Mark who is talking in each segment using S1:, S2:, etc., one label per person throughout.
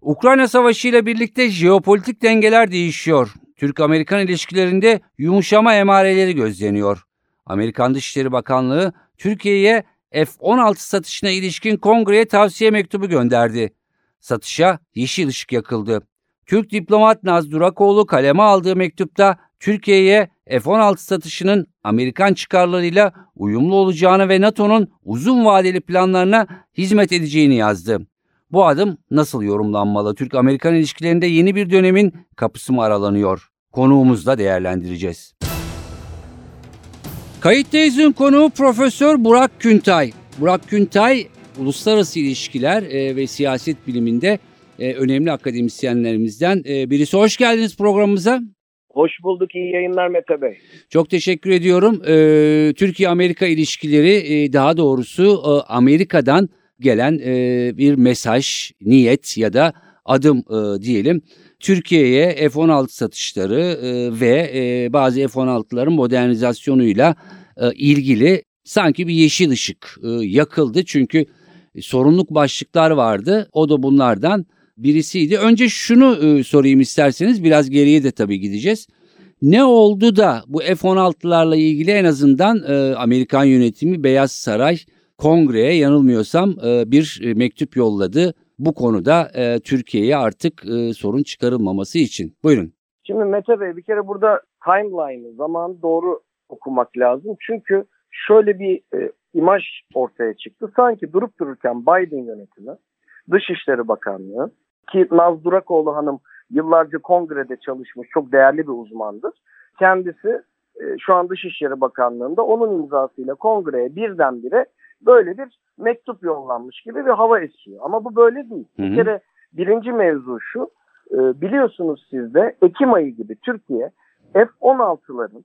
S1: Ukrayna Savaşı ile birlikte jeopolitik dengeler değişiyor. Türk-Amerikan ilişkilerinde yumuşama emareleri gözleniyor. Amerikan Dışişleri Bakanlığı Türkiye'ye F-16 satışına ilişkin kongreye tavsiye mektubu gönderdi. Satışa yeşil ışık yakıldı. Türk diplomat Naz Durakoğlu kaleme aldığı mektupta Türkiye'ye F-16 satışının Amerikan çıkarlarıyla uyumlu olacağını ve NATO'nun uzun vadeli planlarına hizmet edeceğini yazdı. Bu adım nasıl yorumlanmalı? Türk-Amerikan ilişkilerinde yeni bir dönemin kapısı mı aralanıyor? Konuğumuzla değerlendireceğiz. Kayıttayız'ın konuğu Profesör Burak Küntay. Burak Küntay, uluslararası ilişkiler e, ve siyaset biliminde e, önemli akademisyenlerimizden e, birisi. Hoş geldiniz programımıza.
S2: Hoş bulduk. İyi yayınlar Mete Bey.
S1: Çok teşekkür ediyorum. Ee, Türkiye-Amerika ilişkileri e, daha doğrusu e, Amerika'dan gelen e, bir mesaj, niyet ya da adım e, diyelim. Türkiye'ye F-16 satışları e, ve e, bazı F-16'ların modernizasyonuyla e, ilgili sanki bir yeşil ışık e, yakıldı. Çünkü sorunluk başlıklar vardı. O da bunlardan birisiydi. Önce şunu e, sorayım isterseniz biraz geriye de tabii gideceğiz. Ne oldu da bu F-16'larla ilgili en azından e, Amerikan yönetimi Beyaz Saray kongreye yanılmıyorsam e, bir e, mektup yolladı. Bu konuda e, Türkiye'ye artık e, sorun çıkarılmaması için. Buyurun.
S2: Şimdi Mete Bey bir kere burada timeline'ı, zamanı doğru okumak lazım. Çünkü şöyle bir imaj ortaya çıktı. Sanki durup dururken Biden yönetimi, Dışişleri Bakanlığı ki Naz Durakoğlu Hanım yıllarca kongrede çalışmış çok değerli bir uzmandır. Kendisi şu an Dışişleri Bakanlığı'nda onun imzasıyla kongreye birdenbire böyle bir mektup yollanmış gibi bir hava esiyor. Ama bu böyle değil.
S1: Hı hı.
S2: Bir kere birinci mevzu şu, e, biliyorsunuz siz de Ekim ayı gibi Türkiye F-16'ların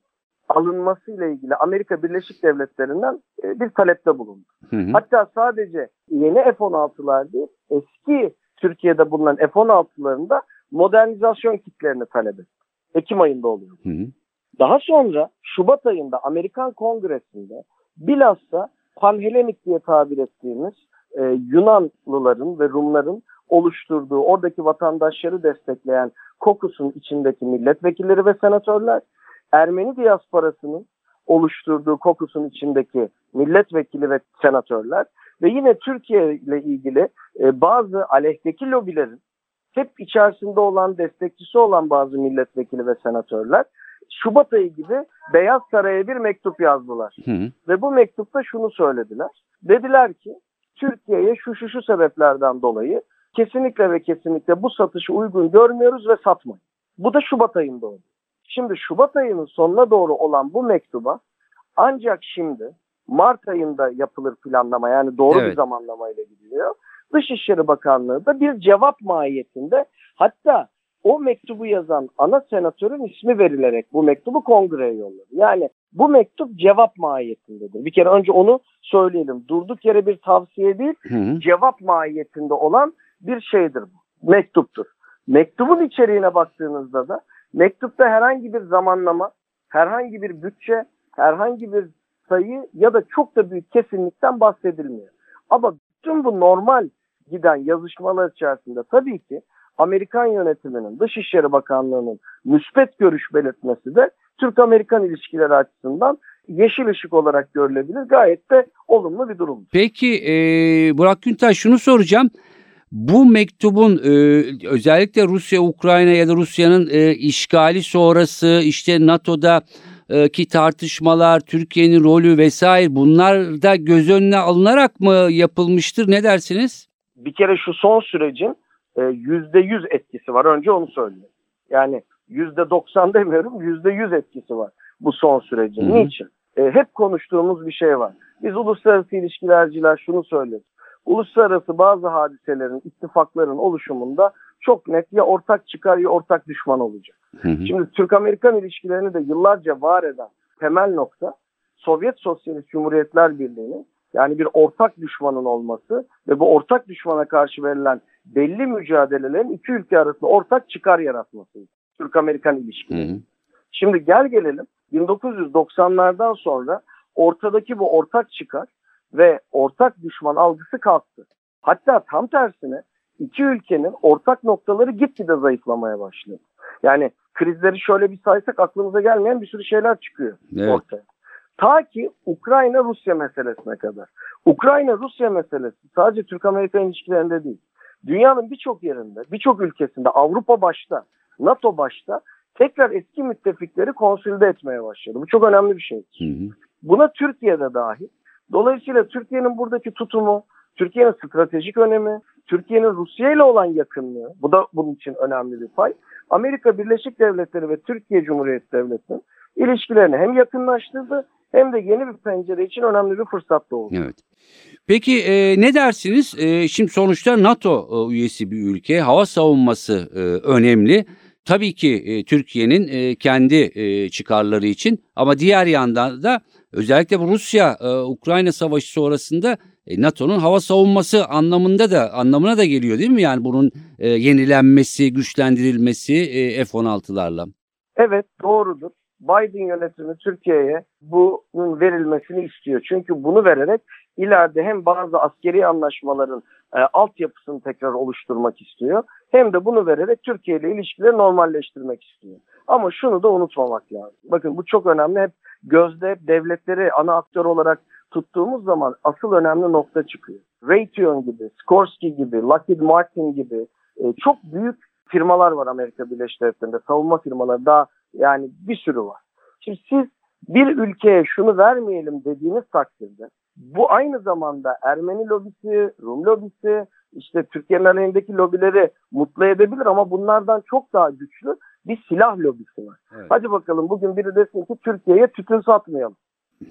S2: alınmasıyla ilgili Amerika Birleşik Devletleri'nden e, bir talepte bulundu.
S1: Hı hı.
S2: Hatta sadece yeni F-16'lar değil, eski Türkiye'de bulunan F-16'ların da modernizasyon kitlerini talep etti. Ekim ayında oluyor.
S1: Hı hı.
S2: Daha sonra Şubat ayında Amerikan Kongresi'nde bilhassa Panhelenik diye tabir ettiğimiz e, Yunanlıların ve Rumların oluşturduğu oradaki vatandaşları destekleyen kokusun içindeki milletvekilleri ve senatörler, Ermeni diasporasının oluşturduğu kokusun içindeki milletvekili ve senatörler ve yine Türkiye ile ilgili e, bazı aleyhteki lobilerin hep içerisinde olan destekçisi olan bazı milletvekili ve senatörler Şubat ayı gibi Beyaz Saray'a bir mektup yazdılar.
S1: Hı.
S2: Ve bu mektupta şunu söylediler. Dediler ki Türkiye'ye şu şu şu sebeplerden dolayı kesinlikle ve kesinlikle bu satışı uygun görmüyoruz ve satmayın. Bu da Şubat ayında oldu. Şimdi Şubat ayının sonuna doğru olan bu mektuba ancak şimdi Mart ayında yapılır planlama yani doğru
S1: Evet.
S2: bir zamanlamayla gidiliyor. Dışişleri Bakanlığı da bir cevap mahiyetinde hatta o mektubu yazan ana senatörün ismi verilerek bu mektubu kongreye yolladı. Yani bu mektup cevap mahiyetindedir. Bir kere önce onu söyleyelim. Durduk yere bir tavsiye değil,
S1: Hı hı.
S2: cevap mahiyetinde olan bir şeydir bu. Mektuptur. Mektubun içeriğine baktığınızda da mektupta herhangi bir zamanlama, herhangi bir bütçe, herhangi bir sayı ya da çok da büyük kesinlikten bahsedilmiyor. Ama bütün bu normal giden yazışmalar içerisinde tabii ki Amerikan yönetiminin, Dışişleri Bakanlığı'nın müspet görüş belirtmesi de Türk-Amerikan ilişkileri açısından yeşil ışık olarak görülebilir. Gayet de olumlu bir durum.
S1: Peki e, Burak Güntaş şunu soracağım. Bu mektubun e, özellikle Rusya, Ukrayna ya da Rusya'nın e, işgali sonrası işte NATO'da e, ki tartışmalar, Türkiye'nin rolü vesaire bunlar da göz önüne alınarak mı yapılmıştır? Ne dersiniz?
S2: Bir kere şu son sürecin yüzde yüz etkisi var. Önce onu söyleyeyim. Yani yüzde doksan demiyorum, yüzde yüz etkisi var bu son sürecin.
S1: Hı hı.
S2: Niçin? E, hep konuştuğumuz bir şey var. Biz uluslararası ilişkilerciler şunu söyleriz. uluslararası bazı hadiselerin, ittifakların oluşumunda çok net ya ortak çıkar ya ortak düşman olacak.
S1: Hı hı.
S2: Şimdi Türk-Amerikan ilişkilerini de yıllarca var eden temel nokta Sovyet Sosyalist Cumhuriyetler Birliği'nin yani bir ortak düşmanın olması ve bu ortak düşmana karşı verilen belli mücadelelerin iki ülke arasında ortak çıkar yaratması. Türk-Amerikan ilişkileri.
S1: Hı hı.
S2: Şimdi gel gelelim 1990'lardan sonra ortadaki bu ortak çıkar ve ortak düşman algısı kalktı. Hatta tam tersine iki ülkenin ortak noktaları gitgide zayıflamaya başladı. Yani krizleri şöyle bir saysak aklımıza gelmeyen bir sürü şeyler çıkıyor
S1: Evet.
S2: ortaya. Ta ki Ukrayna-Rusya meselesine kadar. Ukrayna-Rusya meselesi sadece Türk-Amerikan ilişkilerinde değil. Dünyanın birçok yerinde, birçok ülkesinde, Avrupa başta, NATO başta tekrar eski müttefikleri konsolide etmeye başladı. Bu çok önemli bir şey.
S1: Hı hı.
S2: Buna Türkiye'de dahil. Dolayısıyla Türkiye'nin buradaki tutumu, Türkiye'nin stratejik önemi, Türkiye'nin Rusya ile olan yakınlığı, bu da bunun için önemli bir pay. Amerika Birleşik Devletleri ve Türkiye Cumhuriyeti Devleti'nin ilişkilerini hem yakınlaştırdı hem de yeni bir pencere için önemli bir fırsat doğurdu.
S1: Evet. Peki e, ne dersiniz? E, şimdi sonuçta NATO e, üyesi bir ülke. Hava savunması e, önemli. Tabii ki e, Türkiye'nin e, kendi e, çıkarları için ama diğer yandan da özellikle bu Rusya-Ukrayna savaşı sonrasında e, NATO'nun hava savunması anlamında da anlamına da geliyor değil mi? Yani bunun e, yenilenmesi, güçlendirilmesi e, F-16'larla.
S2: Evet doğrudur. Biden yönetimi Türkiye'ye bunun verilmesini istiyor. Çünkü bunu vererek ileride hem bazı askeri anlaşmaların e, altyapısını tekrar oluşturmak istiyor. Hem de bunu vererek Türkiye ile ilişkileri normalleştirmek istiyor. Ama şunu da unutmamak lazım. Bakın bu çok önemli. Hep gözde hep devletleri ana aktör olarak tuttuğumuz zaman asıl önemli nokta çıkıyor. Raytheon gibi, Skorsky gibi, Lockheed Martin gibi e, çok büyük firmalar var Amerika Birleşik Devletleri'nde. Savunma firmaları daha yani bir sürü var. Şimdi siz bir ülkeye şunu vermeyelim dediğiniz takdirde bu aynı zamanda Ermeni lobisi, Rum lobisi, işte Türkiye'nin aleyhindeki lobileri mutlu edebilir ama bunlardan çok daha güçlü bir silah lobisi var.
S1: Evet.
S2: Hadi bakalım bugün biri desin ki Türkiye'ye tütün satmayalım.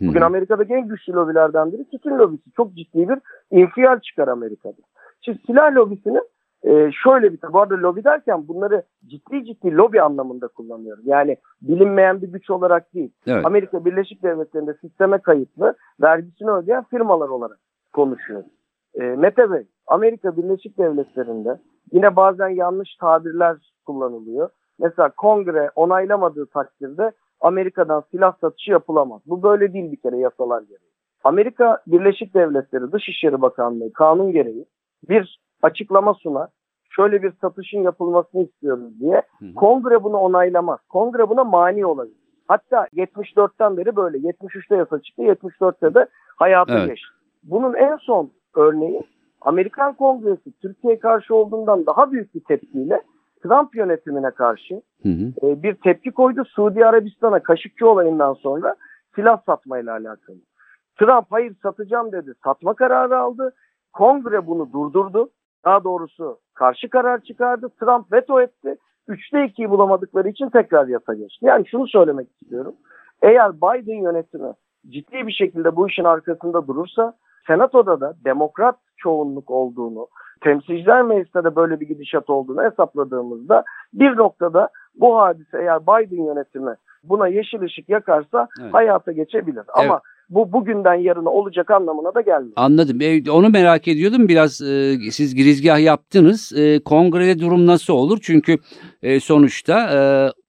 S2: Bugün Amerika'daki en güçlü lobilerden biri tütün lobisi. Çok ciddi bir infial çıkar Amerika'da. Şimdi silah lobisinin e, şöyle bir bu arada lobi derken bunları ciddi ciddi lobi anlamında kullanıyorum. Yani bilinmeyen bir güç olarak değil.
S1: Evet.
S2: Amerika Birleşik Devletleri'nde sisteme kayıtlı vergisini ödeyen firmalar olarak konuşuyoruz. E, Mete Bey, Amerika Birleşik Devletleri'nde yine bazen yanlış tabirler kullanılıyor. Mesela kongre onaylamadığı takdirde Amerika'dan silah satışı yapılamaz. Bu böyle değil bir kere yasalar gereği. Amerika Birleşik Devletleri Dışişleri Bakanlığı kanun gereği bir açıklama sunar. Şöyle bir satışın yapılmasını istiyoruz diye.
S1: Hı.
S2: Kongre bunu onaylamaz. Kongre buna mani olabilir. Hatta 74'ten beri böyle. 73'te yasa çıktı. 74'te de hayata
S1: Evet.
S2: geçti. Bunun en son örneği Amerikan Kongresi Türkiye'ye karşı olduğundan daha büyük bir tepkiyle Trump yönetimine karşı
S1: Hı hı.
S2: e, bir tepki koydu. Suudi Arabistan'a Kaşıkçı olayından sonra silah satmayla alakalı. Trump hayır satacağım dedi. Satma kararı aldı. Kongre bunu durdurdu. Daha doğrusu karşı karar çıkardı. Trump veto etti. Üçte 2'yi bulamadıkları için tekrar yasa geçti. Yani şunu söylemek istiyorum. Eğer Biden yönetimi ciddi bir şekilde bu işin arkasında durursa Senato'da da demokrat çoğunluk olduğunu, temsilciler meclisinde de böyle bir gidişat olduğunu hesapladığımızda bir noktada bu hadise eğer Biden yönetimi buna yeşil ışık yakarsa
S1: Evet.
S2: hayata geçebilir. Ama bu bugünden yarına olacak anlamına da gelmiyor.
S1: Anladım. E, onu merak ediyordum. Biraz e, siz girizgah yaptınız. E, kongrede durum nasıl olur? Çünkü e, sonuçta e,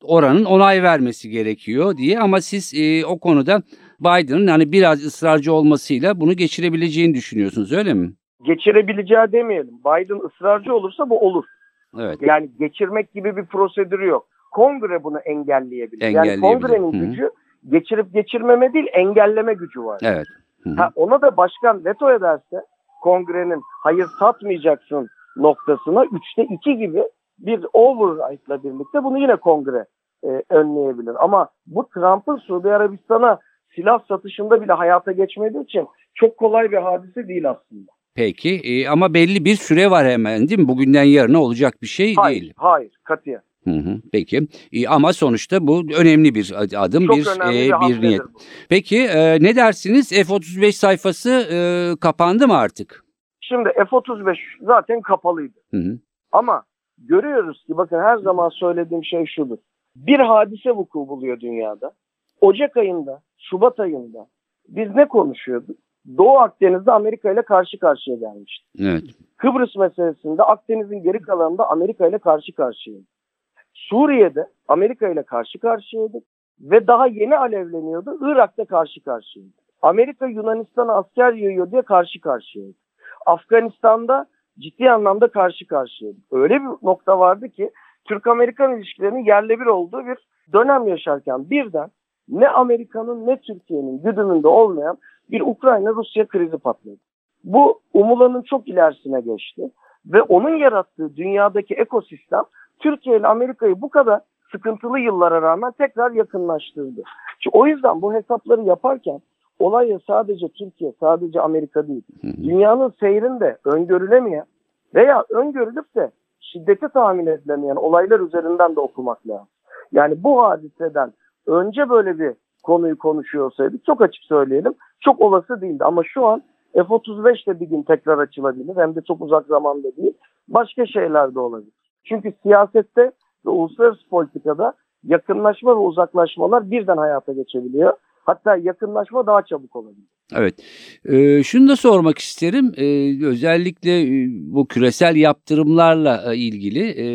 S1: oranın onay vermesi gerekiyor diye. Ama siz e, o konuda Biden'ın hani biraz ısrarcı olmasıyla bunu geçirebileceğini düşünüyorsunuz öyle mi?
S2: Geçirebileceği demeyelim. Biden ısrarcı olursa bu olur.
S1: Evet.
S2: Yani geçirmek gibi bir prosedürü yok. Kongre bunu engelleyebilir. Yani
S1: Engelleyebilir.
S2: kongrenin
S1: Hı hı.
S2: Geçirip geçirmeme değil engelleme gücü var.
S1: Evet. Hı hı.
S2: Ha, ona da başkan veto ederse kongrenin hayır satmayacaksın noktasına üçte iki gibi bir override'la birlikte bunu yine kongre e, önleyebilir. Ama bu Trump'ın Suudi Arabistan'a silah satışında bile hayata geçmediği için çok kolay bir hadise değil aslında.
S1: Peki e, ama belli bir süre var hemen değil mi? Bugünden yarına olacak bir şey
S2: Hayır,
S1: değil.
S2: hayır, katiyen.
S1: Hı hı, peki E, ama sonuçta bu önemli bir ad- adım,
S2: Çok
S1: bir e,
S2: bir
S1: niyet.
S2: bu.
S1: Peki e, ne dersiniz? F-35 sayfası e, kapandı mı artık?
S2: Şimdi F-35 zaten kapalıydı.
S1: Hı hı.
S2: Ama görüyoruz ki bakın her zaman söylediğim şey şudur. Bir hadise vuku buluyor dünyada. Ocak ayında, Şubat ayında biz ne konuşuyorduk? Doğu Akdeniz'de Amerika ile karşı karşıya gelmişti.
S1: Evet.
S2: Kıbrıs meselesinde Akdeniz'in geri kalanında Amerika ile karşı karşıyaydık. Suriye'de Amerika ile karşı karşıyaydık ve daha yeni alevleniyordu. Irak'ta karşı karşıyaydık. Amerika Yunanistan'a asker yığıyor diye karşı karşıyaydık. Afganistan'da ciddi anlamda karşı karşıyaydık. Öyle bir nokta vardı ki Türk-Amerikan ilişkilerinin yerle bir olduğu bir dönem yaşarken birden ne Amerika'nın ne Türkiye'nin güdümünde olmayan bir Ukrayna-Rusya krizi patladı. Bu umulanın çok ilerisine geçti ve onun yarattığı dünyadaki ekosistem Türkiye ile Amerika'yı bu kadar sıkıntılı yıllara rağmen tekrar yakınlaştırdı. Çünkü o yüzden bu hesapları yaparken olay sadece Türkiye, sadece Amerika değil. Dünyanın seyrinde öngörülemeyen veya öngörülüp de şiddeti tahmin edilemeyen olaylar üzerinden de okumak lazım. Yani bu hadiseden önce böyle bir konuyu konuşuyor olsaydık çok açık söyleyelim çok olası değildi. Ama şu an F-35 de bir gün tekrar açılabilir hem de çok uzak zamanda değil. Başka şeyler de olabilir. Çünkü siyasette ve uluslararası politikada yakınlaşma ve uzaklaşmalar birden hayata geçebiliyor. Hatta yakınlaşma daha çabuk olabilir.
S1: Evet. Ee, şunu da sormak isterim. Ee, özellikle e, bu küresel yaptırımlarla e, ilgili e,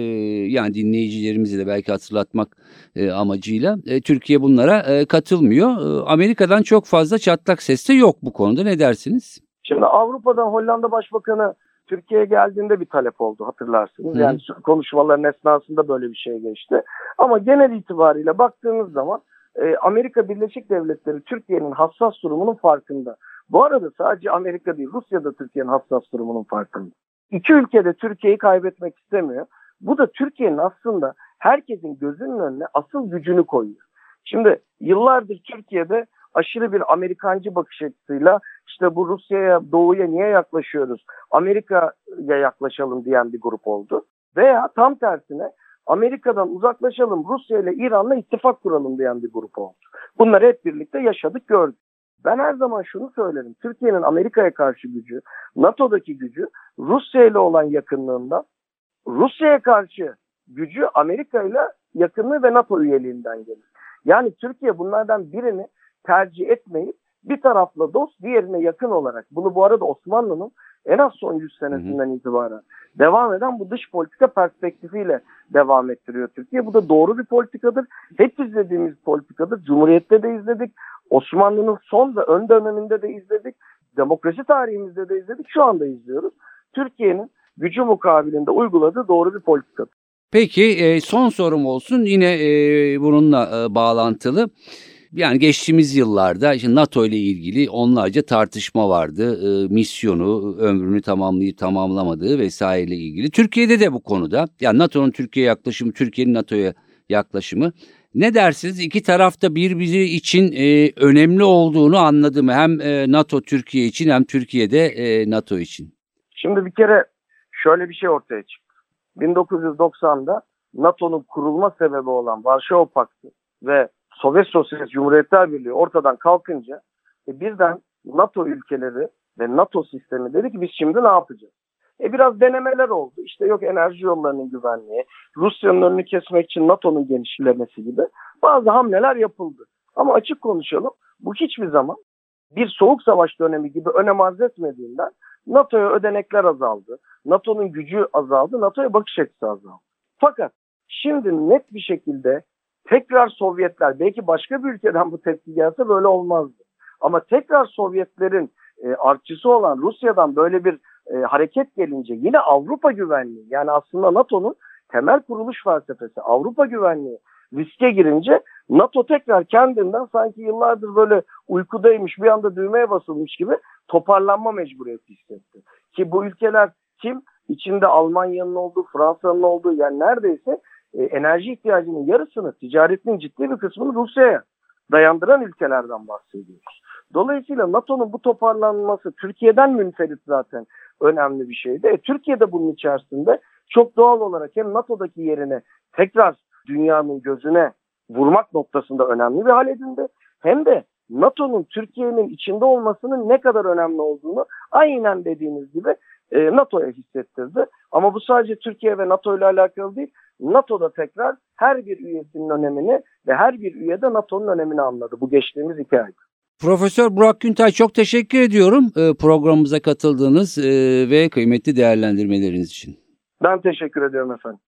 S1: yani dinleyicilerimizi de belki hatırlatmak e, amacıyla e, Türkiye bunlara e, katılmıyor. E, Amerika'dan çok fazla çatlak ses de yok bu konuda. Ne dersiniz?
S2: Şimdi Avrupa'dan Hollanda Başbakanı Türkiye'ye geldiğinde bir talep oldu hatırlarsınız.
S1: Hı.
S2: Yani konuşmaların esnasında böyle bir şey geçti. Ama genel itibariyle baktığınız zaman e, Amerika Birleşik Devletleri Türkiye'nin hassas durumunun farkında. Bu arada sadece Amerika değil Rusya da Türkiye'nin hassas durumunun farkında. İki ülke de Türkiye'yi kaybetmek istemiyor. Bu da Türkiye'nin aslında herkesin gözünün önüne asıl gücünü koyuyor. Şimdi yıllardır Türkiye'de aşırı bir Amerikancı bakış açısıyla işte bu Rusya'ya, Doğu'ya niye yaklaşıyoruz? Amerika'ya yaklaşalım diyen bir grup oldu. Veya tam tersine Amerika'dan uzaklaşalım, Rusya ile İran'la ittifak kuralım diyen bir grup oldu. Bunları hep birlikte yaşadık, gördük. Ben her zaman şunu söylerim. Türkiye'nin Amerika'ya karşı gücü, NATO'daki gücü Rusya ile olan yakınlığından, Rusya'ya karşı gücü Amerika ile yakınlığı ve NATO üyeliğinden gelir. Yani Türkiye bunlardan birini tercih etmeyip bir tarafla dost, diğerine yakın olarak. Bunu bu arada Osmanlı'nın en az son 100 senesinden itibaren devam eden bu dış politika perspektifiyle devam ettiriyor Türkiye. Bu da doğru bir politikadır. Hep izlediğimiz politikadır. Cumhuriyette de izledik. Osmanlı'nın son ve ön döneminde de izledik. Demokrasi tarihimizde de izledik. Şu anda izliyoruz. Türkiye'nin gücü mukabilinde uyguladığı doğru bir politikadır.
S1: Peki e, son sorum olsun yine e, bununla e, bağlantılı. Yani geçtiğimiz yıllarda işte NATO ile ilgili onlarca tartışma vardı. E, misyonu, ömrünü tamamlayıp tamamlamadığı vesaireyle ilgili. Türkiye'de de bu konuda yani NATO'nun Türkiye yaklaşımı, Türkiye'nin NATO'ya yaklaşımı. Ne dersiniz? İki tarafta birbiri için e, önemli olduğunu anladım. Hem e, NATO Türkiye için hem Türkiye'de e, NATO için.
S2: Şimdi bir kere şöyle bir şey ortaya çıktı. 1990'da NATO'nun kurulma sebebi olan Varşova Paktı ve Sovyet Sosyalist Cumhuriyetler Birliği ortadan kalkınca e, birden NATO ülkeleri ve NATO sistemi dedi ki biz şimdi ne yapacağız? E biraz denemeler oldu. İşte yok enerji yollarının güvenliği, Rusya'nın önünü kesmek için NATO'nun genişlemesi gibi bazı hamleler yapıldı. Ama açık konuşalım bu hiçbir zaman bir soğuk savaş dönemi gibi önem arz etmediğinden NATO'ya ödenekler azaldı. NATO'nun gücü azaldı. NATO'ya bakış açısı azaldı. Fakat şimdi net bir şekilde tekrar Sovyetler belki başka bir ülkeden bu tepki gelse böyle olmazdı. Ama tekrar Sovyetlerin e, artçısı olan Rusya'dan böyle bir e, hareket gelince yine Avrupa güvenliği yani aslında NATO'nun temel kuruluş felsefesi Avrupa güvenliği riske girince NATO tekrar kendinden sanki yıllardır böyle uykudaymış bir anda düğmeye basılmış gibi toparlanma mecburiyeti hissetti. Ki bu ülkeler kim? İçinde Almanya'nın olduğu, Fransa'nın olduğu yani neredeyse e, enerji ihtiyacının yarısını, ticaretinin ciddi bir kısmını Rusya'ya dayandıran ülkelerden bahsediyoruz. Dolayısıyla NATO'nun bu toparlanması Türkiye'den münferit zaten önemli bir şeydi. E, Türkiye de bunun içerisinde çok doğal olarak hem NATO'daki yerine tekrar dünyanın gözüne vurmak noktasında önemli bir hal edindi. Hem de NATO'nun Türkiye'nin içinde olmasının ne kadar önemli olduğunu aynen dediğiniz gibi e, NATO'ya hissettirdi. Ama bu sadece Türkiye ve NATO ile alakalı değil. NATO'da tekrar her bir üyesinin önemini ve her bir üye de NATO'nun önemini anladı bu geçtiğimiz iki ay.
S1: Profesör Burak Güntay çok teşekkür ediyorum e, programımıza katıldığınız e, ve kıymetli değerlendirmeleriniz için.
S2: Ben teşekkür ediyorum efendim.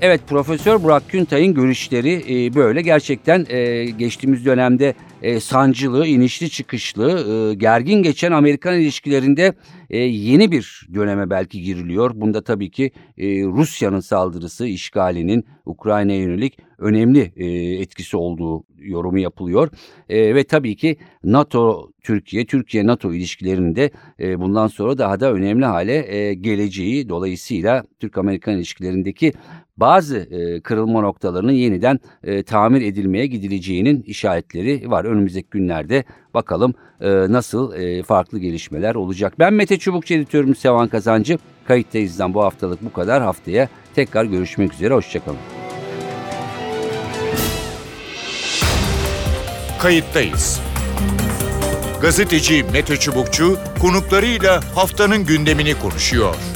S1: Evet Profesör Burak Güntay'ın görüşleri e, böyle gerçekten e, geçtiğimiz dönemde e, sancılı, inişli çıkışlı, e, gergin geçen Amerikan ilişkilerinde e, yeni bir döneme belki giriliyor. Bunda tabii ki e, Rusya'nın saldırısı, işgalinin Ukrayna'ya yönelik önemli e, etkisi olduğu yorumu yapılıyor. E, ve tabii ki NATO, Türkiye, Türkiye-NATO ilişkilerinde e, bundan sonra daha da önemli hale e, geleceği dolayısıyla Türk-Amerikan ilişkilerindeki bazı e, kırılma noktalarının yeniden e, tamir edilmeye gidileceğinin işaretleri var. Önümüzdeki günlerde bakalım e, nasıl e, farklı gelişmeler olacak. Ben Mete Çubukçu editörüm Sevan Kazancı. Kayıttayız'dan bu haftalık bu kadar. Haftaya tekrar görüşmek üzere. Hoşçakalın.
S3: Kayıttayız. Gazeteci Mete Çubukçu konuklarıyla haftanın gündemini konuşuyor.